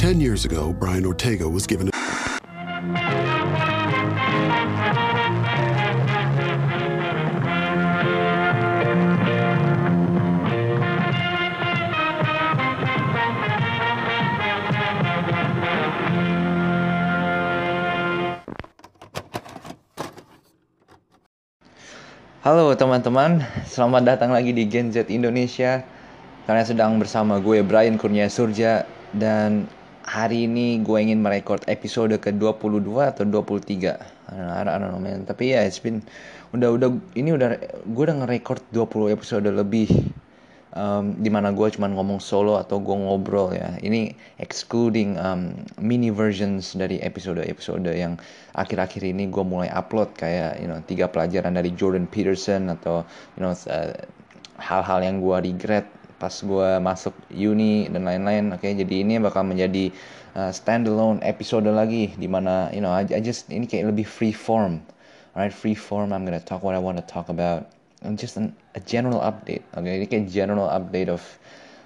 Ten years ago, Brian Ortega was given a Halo teman-teman, selamat datang lagi di Gen Z Indonesia. Kalian sedang bersama gue Brian Kurnia Surja dan hari ini gue ingin merekord episode ke-22 atau 23. I don't know, I don't know man. Tapi ya, yeah, it's been udah udah ini udah gue udah ngerekord 20 episode lebih um, di mana gue cuma ngomong solo atau gue ngobrol ya ini excluding um, mini versions dari episode-episode yang akhir-akhir ini gue mulai upload kayak you know tiga pelajaran dari Jordan Peterson atau you know hal hal-hal yang gue regret pas gue masuk uni dan lain-lain oke okay, jadi ini bakal menjadi uh, standalone episode lagi di mana you know I, I just ini kayak lebih free form alright free form I'm gonna talk what I want to talk about just an, a general update. Okay, ini kayak general update of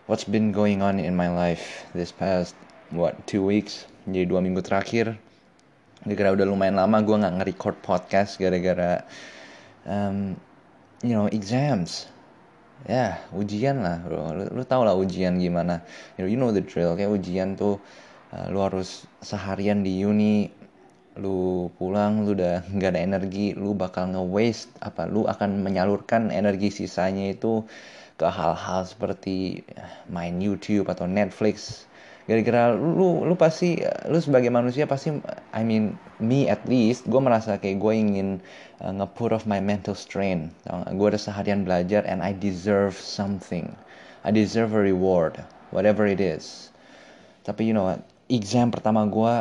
what's been going on in my life this past what two weeks. Jadi dua minggu terakhir. Gara-gara udah lumayan lama gue nggak nge-record podcast gara-gara um, you know exams. Ya, ujian lah, bro. Lu, lu tau lah ujian gimana. You know, you know the drill. Kayak ujian tuh, uh, lu harus seharian di uni lu pulang lu udah nggak ada energi lu bakal nge-waste apa lu akan menyalurkan energi sisanya itu ke hal-hal seperti main YouTube atau Netflix gara-gara lu lu pasti lu sebagai manusia pasti I mean me at least gue merasa kayak gue ingin uh, nge-put off my mental strain gue udah seharian belajar and I deserve something. I deserve a reward whatever it is. Tapi you know what? Exam pertama gue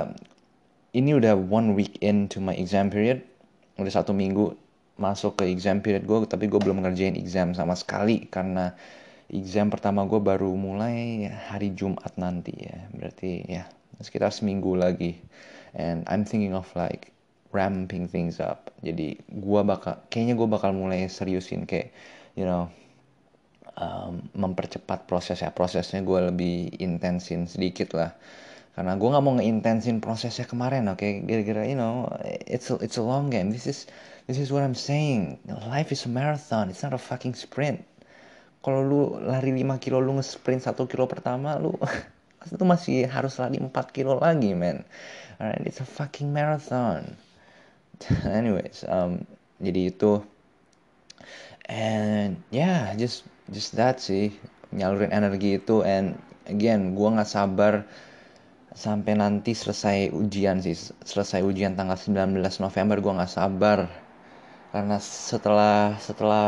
ini udah one week into my exam period. Udah satu minggu masuk ke exam period gue tapi gue belum ngerjain exam sama sekali karena exam pertama gue baru mulai hari Jumat nanti ya. Berarti ya sekitar seminggu lagi. And I'm thinking of like ramping things up. Jadi gue bakal kayaknya gue bakal mulai seriusin kayak you know um, mempercepat prosesnya prosesnya gue lebih intensin sedikit lah. Karena gue nggak mau ngeintensin prosesnya kemarin oke? Okay? gara-gara you know it's a, it's a long game. This is this is what I'm saying. Life is a marathon. It's not a fucking sprint kalau lu lari 5 kilo lu nge-sprint 1 kilo pertama lu itu masih harus lari 4 kilo lagi man alright it's a fucking marathon. Anyways um, jadi itu. And yeah just just that sih. Nyalurin energi itu and again gue nggak sabar sampai nanti selesai ujian sih. Selesai ujian tanggal 19 November gue nggak sabar. Karena setelah setelah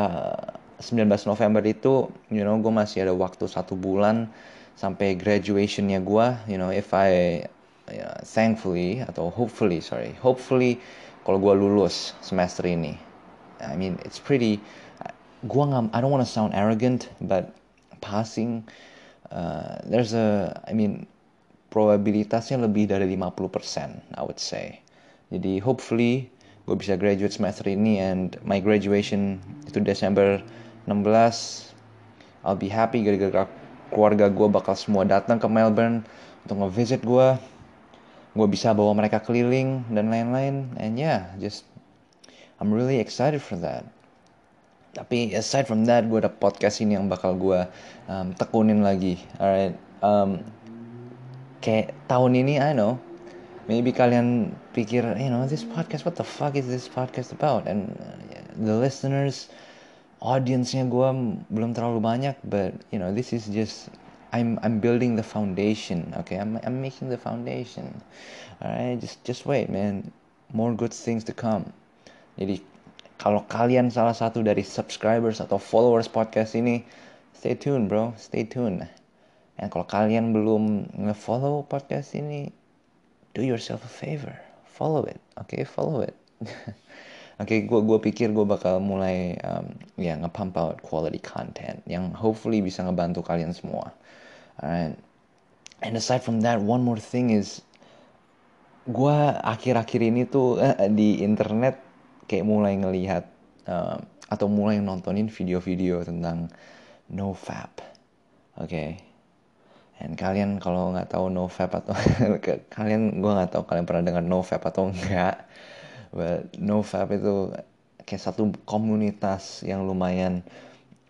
19 November itu you know gue masih ada waktu satu bulan sampai graduationnya gue you know if I yeah, thankfully atau hopefully sorry hopefully kalau gue lulus semester ini. I mean it's pretty gue nggak I don't wanna sound arrogant but passing uh, there's a I mean probabilitasnya lebih dari 50% I would say. Jadi hopefully gue bisa graduate semester ini and my graduation itu Desember 16 I'll be happy gara-gara keluarga gue bakal semua datang ke Melbourne untuk nge-visit gue gue bisa bawa mereka keliling dan lain-lain. And yeah just I'm really excited for that. Tapi aside from that gue ada podcast ini yang bakal gue um, tekunin lagi. Alright um, kayak tahun ini I know maybe kalian pikir you know this podcast what the fuck is this podcast about? And uh, the listeners audience-nya gue belum terlalu banyak but you know this is just I'm I'm building the foundation okay? I'm I'm making the foundation. Alright just just wait man. More good things to come. Jadi kalau kalian salah satu dari subscribers atau followers podcast ini stay tuned bro. Stay tuned. Dan kalau kalian belum nge-follow podcast ini, do yourself a favor, follow it, okay? follow it. okay, gue pikir gue bakal mulai um, ya nge-pump out quality content yang hopefully bisa ngebantu kalian semua. Alright. And aside from that, one more thing is, gue akhir-akhir ini tuh uh, di internet kayak mulai ngelihat uh, atau mulai nontonin video-video tentang no fap, oke. Okay And kalian kalau nggak tahu NoFap atau kalian gue nggak tahu kalian pernah dengar NoFap atau enggak. But NoFap itu kayak satu komunitas yang lumayan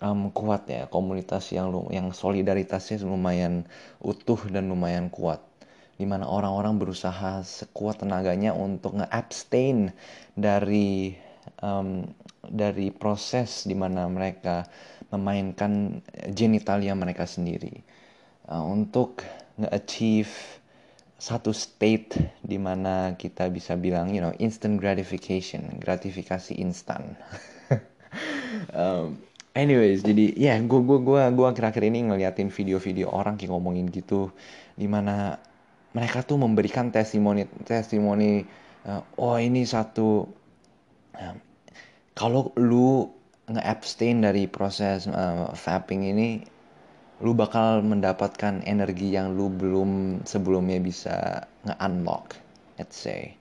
um, kuat ya, komunitas yang yang solidaritasnya lumayan utuh dan lumayan kuat. Di mana orang-orang berusaha sekuat tenaganya untuk nge-abstain dari um, dari proses di mana mereka memainkan genitalia mereka sendiri uh, untuk nge-achieve satu state di mana kita bisa bilang you know instant gratification gratifikasi instan. Um, anyways jadi ya yeah, gue gue gue gue akhir-akhir ini ngeliatin video-video orang kayak ngomongin gitu di mana mereka tuh memberikan testimoni testimoni uh, oh ini satu uh, kalau lu nge-abstain dari proses uh, vaping ini lu bakal mendapatkan energi yang lu belum sebelumnya bisa nge-unlock let's say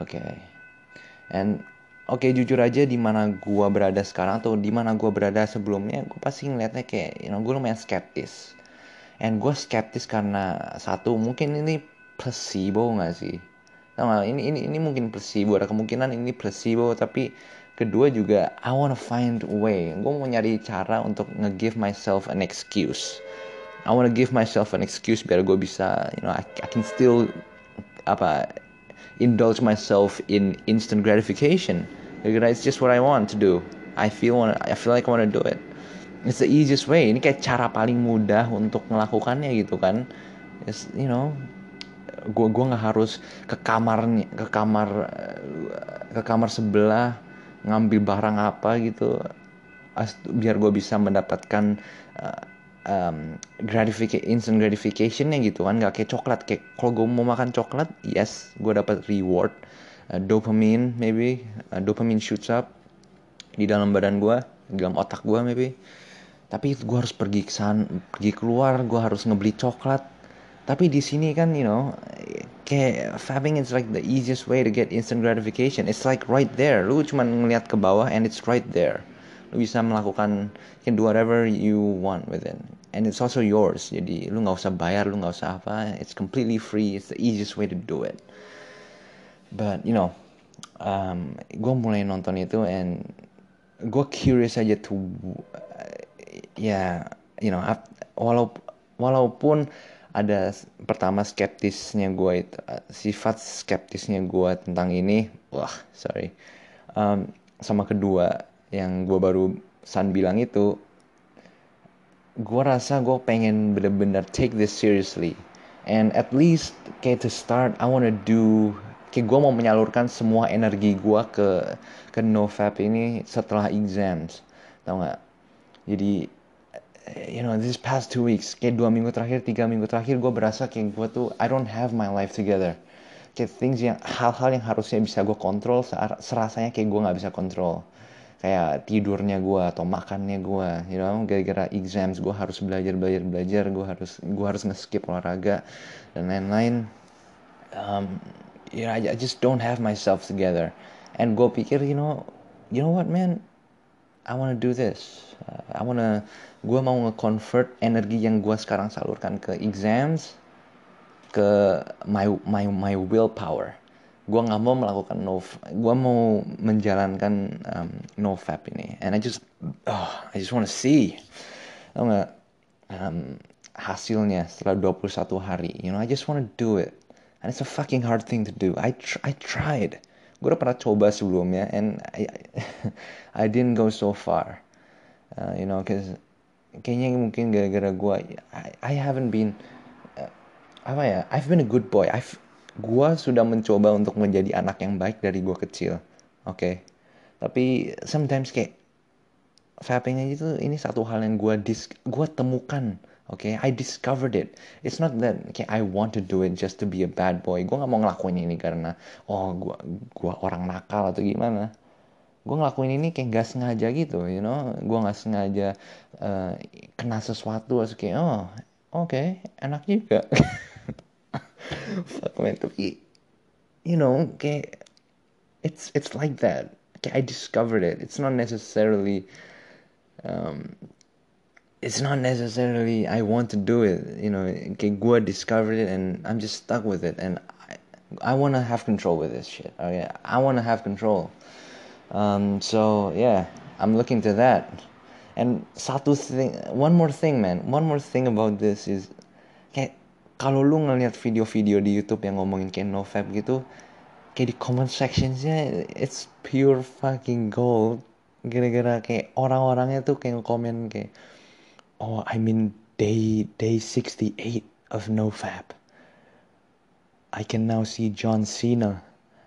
oke okay. and oke okay, jujur aja di mana gua berada sekarang atau di mana gua berada sebelumnya gua pasti ngeliatnya kayak you know gua lumayan skeptis and gua skeptis karena satu mungkin ini placebo nggak sih Tau gak? Ini, ini, ini mungkin placebo, ada kemungkinan ini placebo, tapi kedua juga I wanna find a way. Gue mau nyari cara untuk nge-give myself an excuse. I wanna give myself an excuse biar gue bisa you know I, I can still apa indulge myself in instant gratification. Because it's just what I want to do. I feel wanna, I feel like I wanna do it. It's the easiest way. Ini kayak cara paling mudah untuk melakukannya gitu kan. It's, you know gue gue nggak harus ke kamarnya ke kamar ke kamar sebelah ngambil barang apa gitu biar gue bisa mendapatkan uh, um, gratification instant gratification ya gitu kan. Nggak kayak coklat kayak kalau gue mau makan coklat yes gue dapat reward. Uh, dopamine maybe. Uh, dopamine shoots up di dalam badan gue di dalam otak gue maybe. Tapi gue harus pergi ke sana pergi keluar gue harus ngebeli coklat tapi di sini kan you know kayak fapping is like the easiest way to get instant gratification. It's like right there. Lu cuma ngeliat ke bawah and it's right there. Lu bisa melakukan you can do whatever you want with it. And it's also yours. Jadi lu nggak usah bayar lu nggak usah apa. It's completely free. It's the easiest way to do it. But you know um, gue mulai nonton itu and gue curious aja tuh uh, ya yeah, you know walaupun walaupun ada pertama skeptisnya gue itu sifat skeptisnya gue tentang ini wah sorry. Um, sama kedua yang gue baru San bilang itu gue rasa gue pengen bener-bener take this seriously. And at least kayak to start I wanna do kayak gue mau menyalurkan semua energi gue ke ke nofap ini setelah exams. Tau nggak? Jadi you know this past two weeks kayak dua minggu terakhir tiga minggu terakhir gue berasa kayak gue tuh I don't have my life together. Kayak things yang hal-hal yang harusnya bisa gue kontrol serasanya kayak gue nggak bisa kontrol. Kayak tidurnya gue atau makannya gue you know gara-gara exams gue harus belajar belajar belajar gue harus gue harus nge-skip olahraga dan lain-lain. Um, you know I, I just don't have myself together. And gue pikir you know you know what man I wanna do this. Uh, I wanna gue mau nge-convert energi yang gue sekarang salurkan ke exams ke my my my willpower. Gue nggak mau melakukan no gue mau menjalankan um, no fap ini. And I just oh, I just wanna see. Tau nggak? Um, hasilnya setelah 21 hari. You know I just wanna do it. And it's a fucking hard thing to do. I tr I tried gue udah pernah coba sebelumnya and I I didn't go so far uh, you know cause kayaknya mungkin gara-gara gue I, I haven't been uh, apa ya I've been a good boy I've gue sudah mencoba untuk menjadi anak yang baik dari gue kecil oke okay? tapi sometimes kayak vaping aja itu ini satu hal yang gue dis gue temukan oke okay? I discovered it. It's not that kayak I want to do it just to be a bad boy. Gue nggak mau ngelakuin ini karena oh gue gua orang nakal atau gimana. Gue ngelakuin ini kayak gak sengaja gitu you know? Gue gak sengaja uh, kena sesuatu atau kayak oh oke okay, enak juga. Fuck man. Tapi you know kayak it's it's like that. Kayak I discovered it. It's not necessarily um, it's not necessarily I want to do it you know kayak gue discovered it and I'm just stuck with it and I, I want to have control with this shit okay I want to have control. Um, so yeah I'm looking to that. And satu thing one more thing man one more thing about this is kayak kalau lu ngeliat video-video di YouTube yang ngomongin kayak nofap gitu kayak di comment sectionsnya it's pure fucking gold. Gara-gara kayak orang-orangnya tuh kayak komen kayak oh I'm in day day 68 of nofap I can now see John Cena.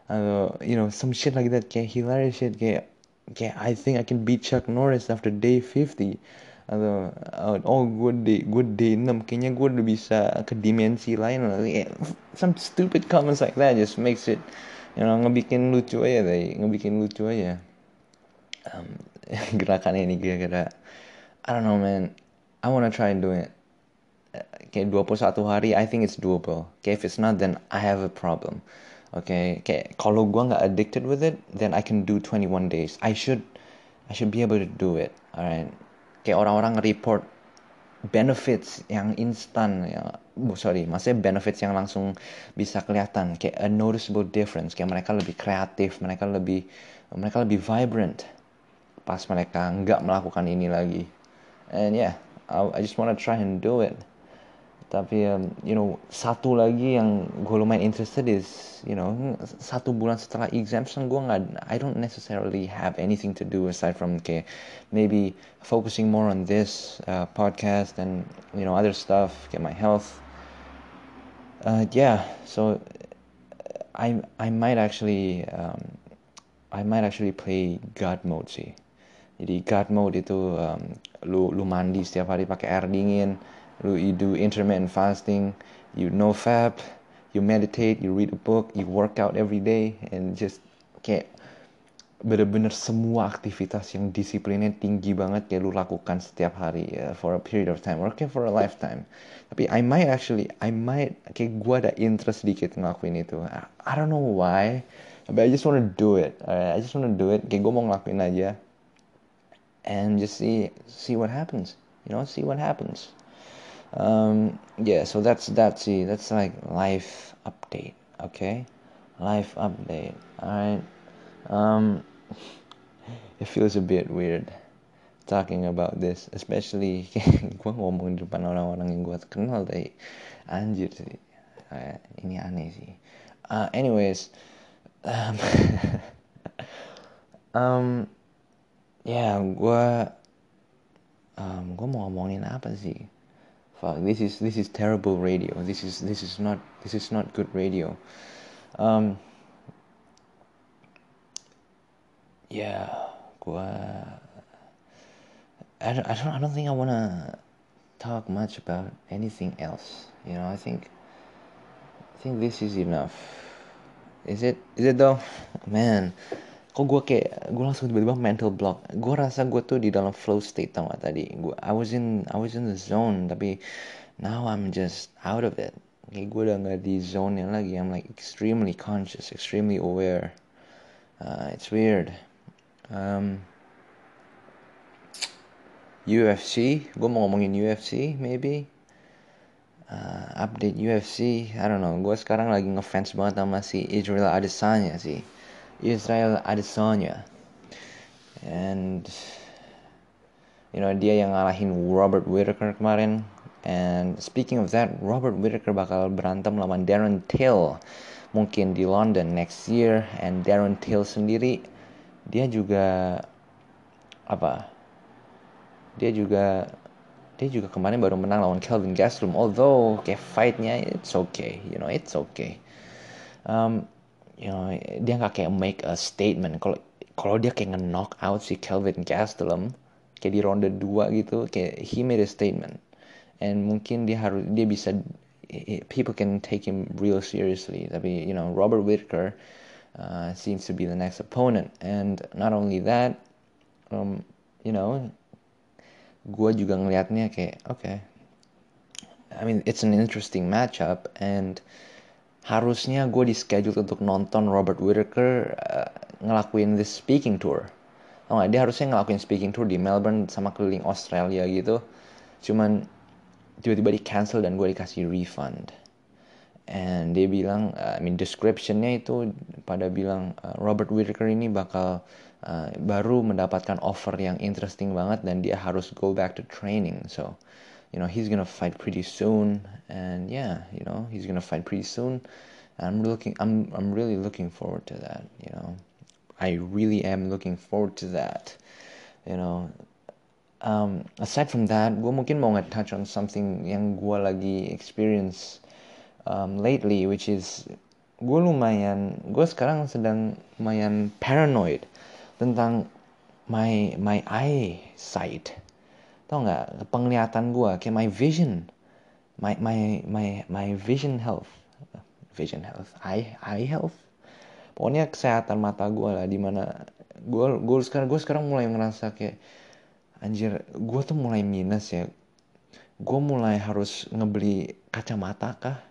Atau you know some shit like that kayak hilarious shit kayak kayak I think I can beat Chuck Norris after day 50 atau oh gue day gue day 6 kayaknya gue udah bisa ke dimensi lain some stupid comments like that just makes it you know ngebikin lucu aja deh ngebikin lucu aja. Um, gerakan ini gara-gara I don't know man I wanna try and do it. Kayak 21 hari I think it's doable. Okay if it's not then I have a problem. Okay kayak kalau gue nggak addicted with it then I can do 21 days. I should I should be able to do it alright? Kayak orang-orang report benefits yang instan ya. Oh, sorry maksudnya benefits yang langsung bisa kelihatan. Kayak a noticeable difference. Kayak mereka lebih kreatif mereka lebih mereka lebih vibrant pas mereka nggak melakukan ini lagi. And yeah I, I just wanna try and do it. Tapi um, you know satu lagi yang gue lumayan interested is you know satu bulan setelah exemption gue nggak I don't necessarily have anything to do aside from kayak maybe focusing more on this uh, podcast and you know other stuff get my health. Uh, yeah so I I might actually um, I might actually play God mode sih jadi God mode itu um, lu lu mandi setiap hari pakai air dingin you do intermittent fasting, you no fab, you meditate, you read a book, you work out every day, and just kayak bener-bener semua aktivitas yang disiplinnya tinggi banget kayak lu lakukan setiap hari uh, for a period of time, working for a lifetime. Tapi I might actually, I might kayak gue ada interest sedikit ngelakuin itu. I, I don't know why, but I just wanna do it. Uh, I just wanna do it. Kayak gue mau ngelakuin aja, and just see see what happens. You know, see what happens. Um, yeah so that's that's the that's like life update okay? Life update all right um, it feels a bit weird talking about this especially gue ngomong di depan orang-orang yang gue kenal dari anjir sih uh, ini aneh sih uh, anyways um, um ya yeah, gue um, gue mau ngomongin apa sih fuck this is this is terrible radio. This is this is not this is not good radio. Um yeah gua I don't, I don't I don't think I want to talk much about anything else you know I think I think this is enough. Is it is it though? Man kok gue kayak gue langsung tiba-tiba mental block. Gue rasa gue tuh di dalam flow state tau gak tadi. Gue I was in I was in the zone tapi now I'm just out of it. Kayak gue udah gak di zone yang lagi. I'm like extremely conscious extremely aware. Uh, it's weird. Um, UFC gue mau ngomongin UFC maybe? Uh, update UFC I don't know. Gue sekarang lagi ngefans banget sama si Israel Adesanya sih Israel Adesanya. And you know dia yang ngalahin Robert Whittaker kemarin. And speaking of that Robert Whittaker bakal berantem lawan Darren Till mungkin di London next year. And Darren Till sendiri dia juga apa dia juga dia juga kemarin baru menang lawan Kelvin Gastelum. Although kayak fightnya it's okay you know it's okay. Um, you know dia nggak kayak make a statement. Kalau kalau dia kayak nge-knock out si Kelvin Gastelum kayak di ronde 2 gitu kayak he made a statement. And mungkin dia harus dia bisa people can take him real seriously. Tapi you know Robert Whittaker uh, seems to be the next opponent. And not only that um, you know gue juga ngelihatnya kayak okay. I mean it's an interesting matchup and harusnya gue di schedule untuk nonton Robert Whittaker uh, ngelakuin this speaking tour. Oh, dia harusnya ngelakuin speaking tour di Melbourne sama keliling Australia gitu. cuman tiba-tiba di cancel dan gue dikasih refund and dia bilang uh, I mean descriptionnya itu pada bilang uh, Robert Whittaker ini bakal uh, baru mendapatkan offer yang interesting banget dan dia harus go back to training so you know he's gonna fight pretty soon and yeah you know he's gonna fight pretty soon I'm looking I'm I'm really looking forward to that you know I really am looking forward to that. You know, um, aside from that, gue mungkin mau nge-touch on something yang gue lagi experience um, lately, which is gue lumayan, gue sekarang sedang lumayan paranoid tentang my my eyesight. Tau nggak penglihatan gue, kayak my vision, my my my my vision health, vision health, eye eye health. Pokoknya kesehatan mata gue lah di mana gue gue sekarang gue sekarang mulai ngerasa kayak anjir gue tuh mulai minus ya. Gue mulai harus ngebeli kacamata kah?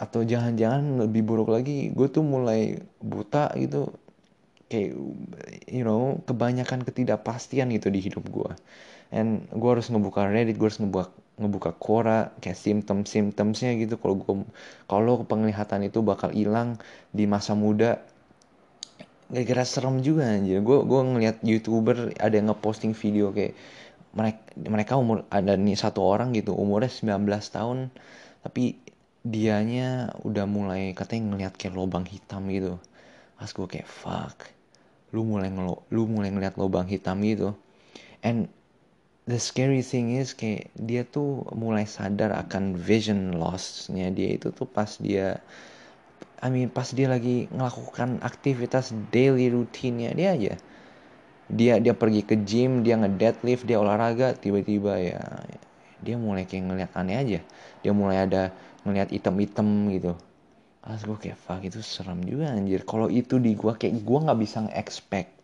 Atau jangan-jangan lebih buruk lagi gue tuh mulai buta gitu kayak you know kebanyakan ketidakpastian gitu di hidup gue and gue harus ngebuka Reddit gue harus ngebuka ngebuka Quora kayak simptom simptomsnya gitu. Kalau gue kalau penglihatan itu bakal hilang di masa muda gara-gara serem juga anjir. Gue gue ngeliat youtuber ada yang ngeposting video kayak mereka mereka umur ada nih satu orang gitu umurnya 19 tahun tapi dianya udah mulai katanya ngeliat kayak lubang hitam gitu. Pas gue kayak fuck lu mulai ngelo lu mulai ngeliat lubang hitam gitu. And the scary thing is kayak dia tuh mulai sadar akan vision lossnya dia itu tuh pas dia I mean pas dia lagi melakukan aktivitas daily rutinnya dia aja. Dia dia pergi ke gym dia nge-deadlift dia olahraga tiba-tiba ya dia mulai kayak ngeliat aneh aja. Dia mulai ada ngeliat item-item gitu Pas gue kayak fuck itu serem juga anjir. Kalau itu di gue kayak gue nggak bisa nge-expect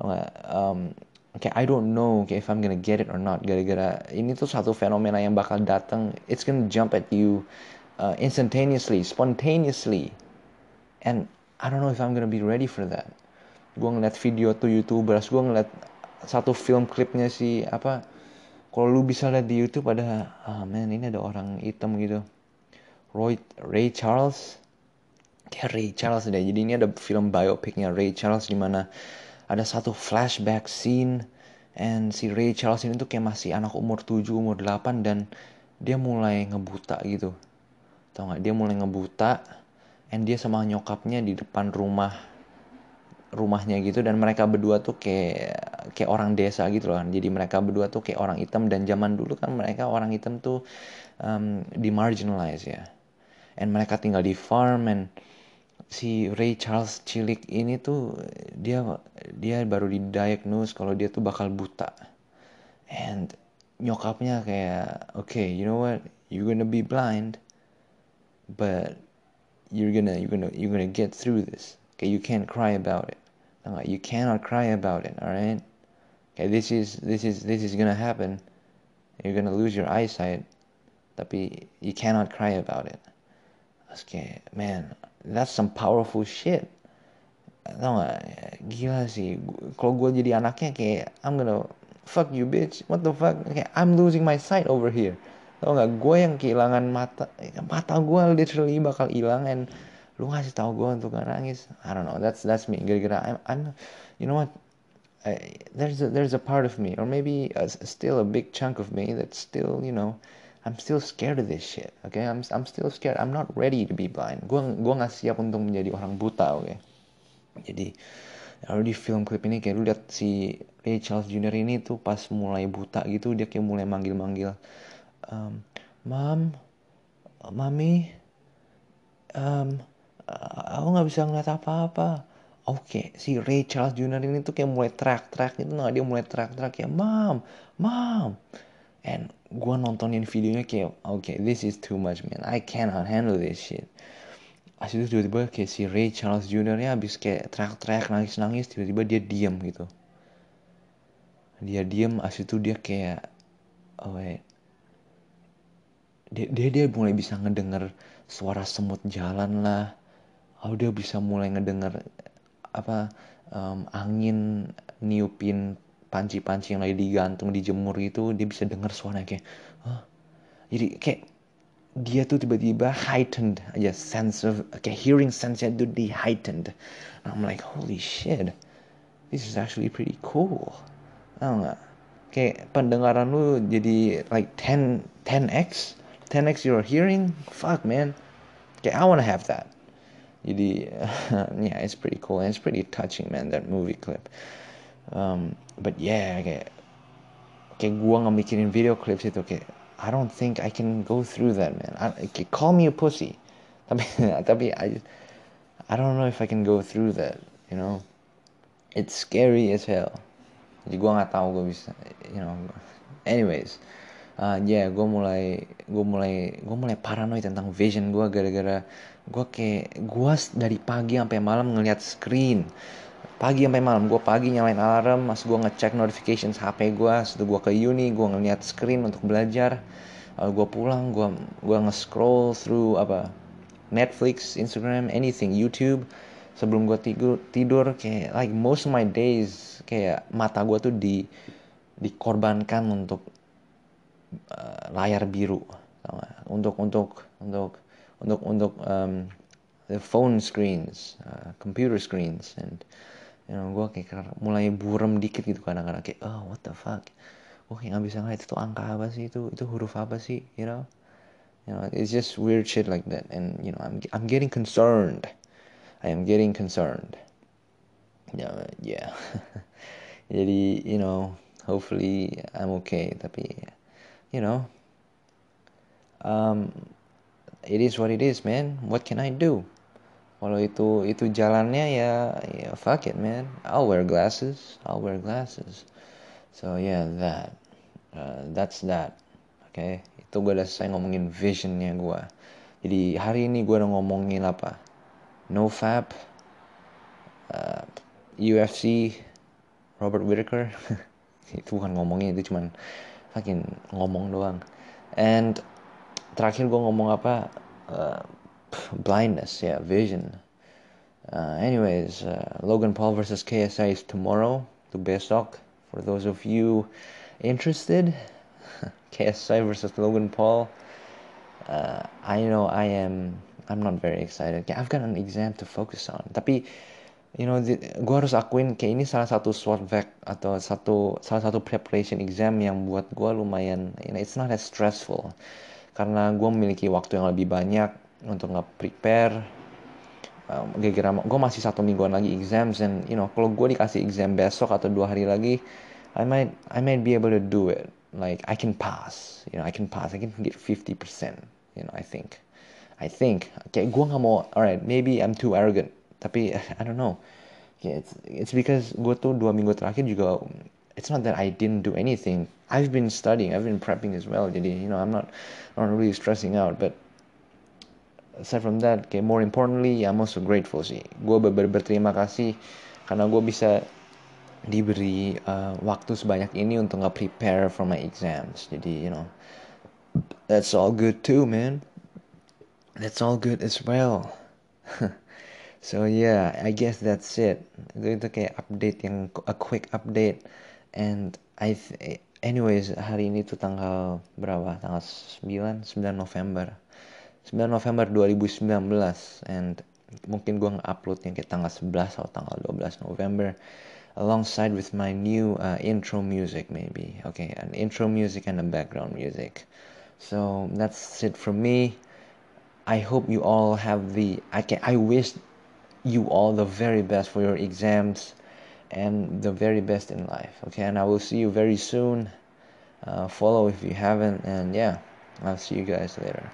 um, kayak I don't know kayak if I'm gonna get it or not. Gara-gara ini tuh satu fenomena yang bakal datang it's gonna jump at you uh, instantaneously spontaneously. And I don't know if I'm gonna be ready for that. Gue ngeliat video tuh youtubers gue ngeliat satu film klipnya si apa kalau lu bisa lihat di YouTube ada ah oh man ini ada orang hitam gitu. Roy Ray Charles kayak Ray Charles deh jadi ini ada film biopicnya Ray Charles di mana ada satu flashback scene and si Ray Charles ini tuh kayak masih anak umur 7, umur 8 dan dia mulai ngebuta gitu. Tau gak? Dia mulai ngebuta and dia sama nyokapnya di depan rumah rumahnya gitu dan mereka berdua tuh kayak kayak orang desa gitu loh. Jadi mereka berdua tuh kayak orang hitam dan zaman dulu kan mereka orang hitam tuh um, dimarginalize ya. And mereka tinggal di farm and si Ray Charles cilik ini tuh dia dia baru didiagnose kalau dia tuh bakal buta. And nyokapnya kayak oke okay, you know what? You're gonna be blind but you're gonna you're gonna you're gonna get through this. Okay you can't cry about it. You cannot cry about it alright? Okay this is this is this is gonna happen. You're gonna lose your eyesight tapi you cannot cry about it. Okay man that's some powerful shit. Tau gak gila sih kalau gue jadi anaknya kayak I'm gonna fuck you bitch. What the fuck? Kayak I'm losing my sight over here. Tau gak gue yang kehilangan mata mata gue literally bakal hilang and lu ngasih tau gue untuk gak nangis. I don't know. That's that's me. Gara-gara I'm, I'm you know what? I, there's a, there's a part of me or maybe a, still a big chunk of me that's still you know I'm still scared of this shit. Okay, I'm I'm still scared. I'm not ready to be blind. Gue gue nggak siap untuk menjadi orang buta. Oke. Okay? Jadi lalu di film klip ini kayak lu lihat si Ray Charles Jr. ini tuh pas mulai buta gitu dia kayak mulai manggil-manggil um, Mam Mami um, aku nggak bisa ngeliat apa-apa oke okay. si Ray Charles Jr. ini tuh kayak mulai track-track gitu nah dia mulai track-track kayak Mam Mam and gue nontonin videonya kayak oke okay, this is too much man. I cannot handle this shit. As itu tiba-tiba kayak si Ray Charles Jr. nya abis kayak teriak-teriak nangis-nangis tiba-tiba dia diam gitu. Dia diam as itu dia kayak oh wait dia, dia dia mulai bisa ngedenger suara semut jalan lah. Oh dia bisa mulai ngedenger apa um, angin niupin panci-panci yang lagi digantung dijemur gitu dia bisa dengar suara kayak Hah? jadi kayak dia tuh tiba-tiba heightened aja sense of kayak hearing sense-nya tuh di heightened. I'm like holy shit this is actually pretty cool. Tau kayak pendengaran lu jadi like 10 10x 10x your hearing? Fuck man. Kayak I wanna have that. Jadi yeah it's pretty cool and it's pretty touching man that movie clip. Um, but yeah kayak kayak gua nggak mikirin video clips itu kayak I don't think I can go through that man. I, kayak, call me a pussy. Tapi tapi I I don't know if I can go through that you know? It's scary as hell. Jadi gue nggak tahu gue bisa you know. Anyways uh, yeah, gue mulai gue mulai gue mulai paranoid tentang vision gue gara-gara gue kayak gue dari pagi sampai malam ngeliat screen pagi sampai malam gue pagi nyalain alarm mas gue ngecek notifications HP gue setelah gue ke uni gue ngeliat screen untuk belajar. Uh, gue pulang gue gue nge-scroll through apa Netflix Instagram anything YouTube. Sebelum gue tidur tidur kayak like most of my days kayak mata gue tuh di dikorbankan untuk uh, layar biru untuk untuk untuk untuk untuk um, the phone screens uh, computer screens and you know gue kayak mulai burem dikit gitu kadang-kadang. Kayak oh what the fuck? Gue kayak nggak bisa ngeliat itu angka apa sih itu itu huruf apa sih you know? You know it's just weird shit like that. And you know I'm I'm getting concerned. I am getting concerned. Yeah yeah. Jadi you know hopefully I'm okay. Tapi you know um it is what it is man. What can I do kalau itu itu jalannya ya ya fuck it man. I'll wear glasses. I'll wear glasses. So yeah that. Uh, that's that. Oke okay? itu gue udah selesai ngomongin visionnya gue jadi hari ini gue udah ngomongin apa? No fab. Uh, UFC Robert Whittaker itu bukan ngomongin itu cuman fucking ngomong doang. And terakhir gue ngomong apa? Uh, blindness yeah, vision. Uh, anyways uh, Logan Paul versus KSI is tomorrow to besok for those of you interested. KSI versus Logan Paul. Uh, I know I am I'm not very excited. I've got an exam to focus on. Tapi you know gue harus akuin kayak ini salah satu sword vec atau satu salah satu preparation exam yang buat gue lumayan you know it's not as stressful. Karena gue memiliki waktu yang lebih banyak untuk nggak prepare um, gara-gara gue masih satu mingguan lagi exams and you know kalau gue dikasih exam besok atau dua hari lagi I might I might be able to do it. Like I can pass you know I can pass. I can get 50% you know I think. I think. Kayak gue nggak mau alright maybe I'm too arrogant. Tapi I don't know. It's it's because gue tuh dua minggu terakhir juga it's not that I didn't do anything. I've been studying I've been prepping as well. Jadi you know I'm not not really stressing out. But aside from that kayak more importantly I'm also grateful sih. Gue ber ber berterima kasih karena gue bisa diberi uh, waktu sebanyak ini untuk nggak prepare for my exams. Jadi you know that's all good too man. That's all good as well. So yeah I guess that's it. Itu, itu kayak update yang a quick update. And I anyways hari ini tuh tanggal berapa? Tanggal 9 9 November 9 November 2019 and mungkin gue nge-upload yang kayak tanggal 11 atau tanggal 12 November alongside with my new uh, intro music maybe. Okay an intro music and a background music. So that's it from me. I hope you all have the I can I wish you all the very best for your exams and the very best in life okay? And I will see you very soon. Uh, follow if you haven't and yeah I'll see you guys later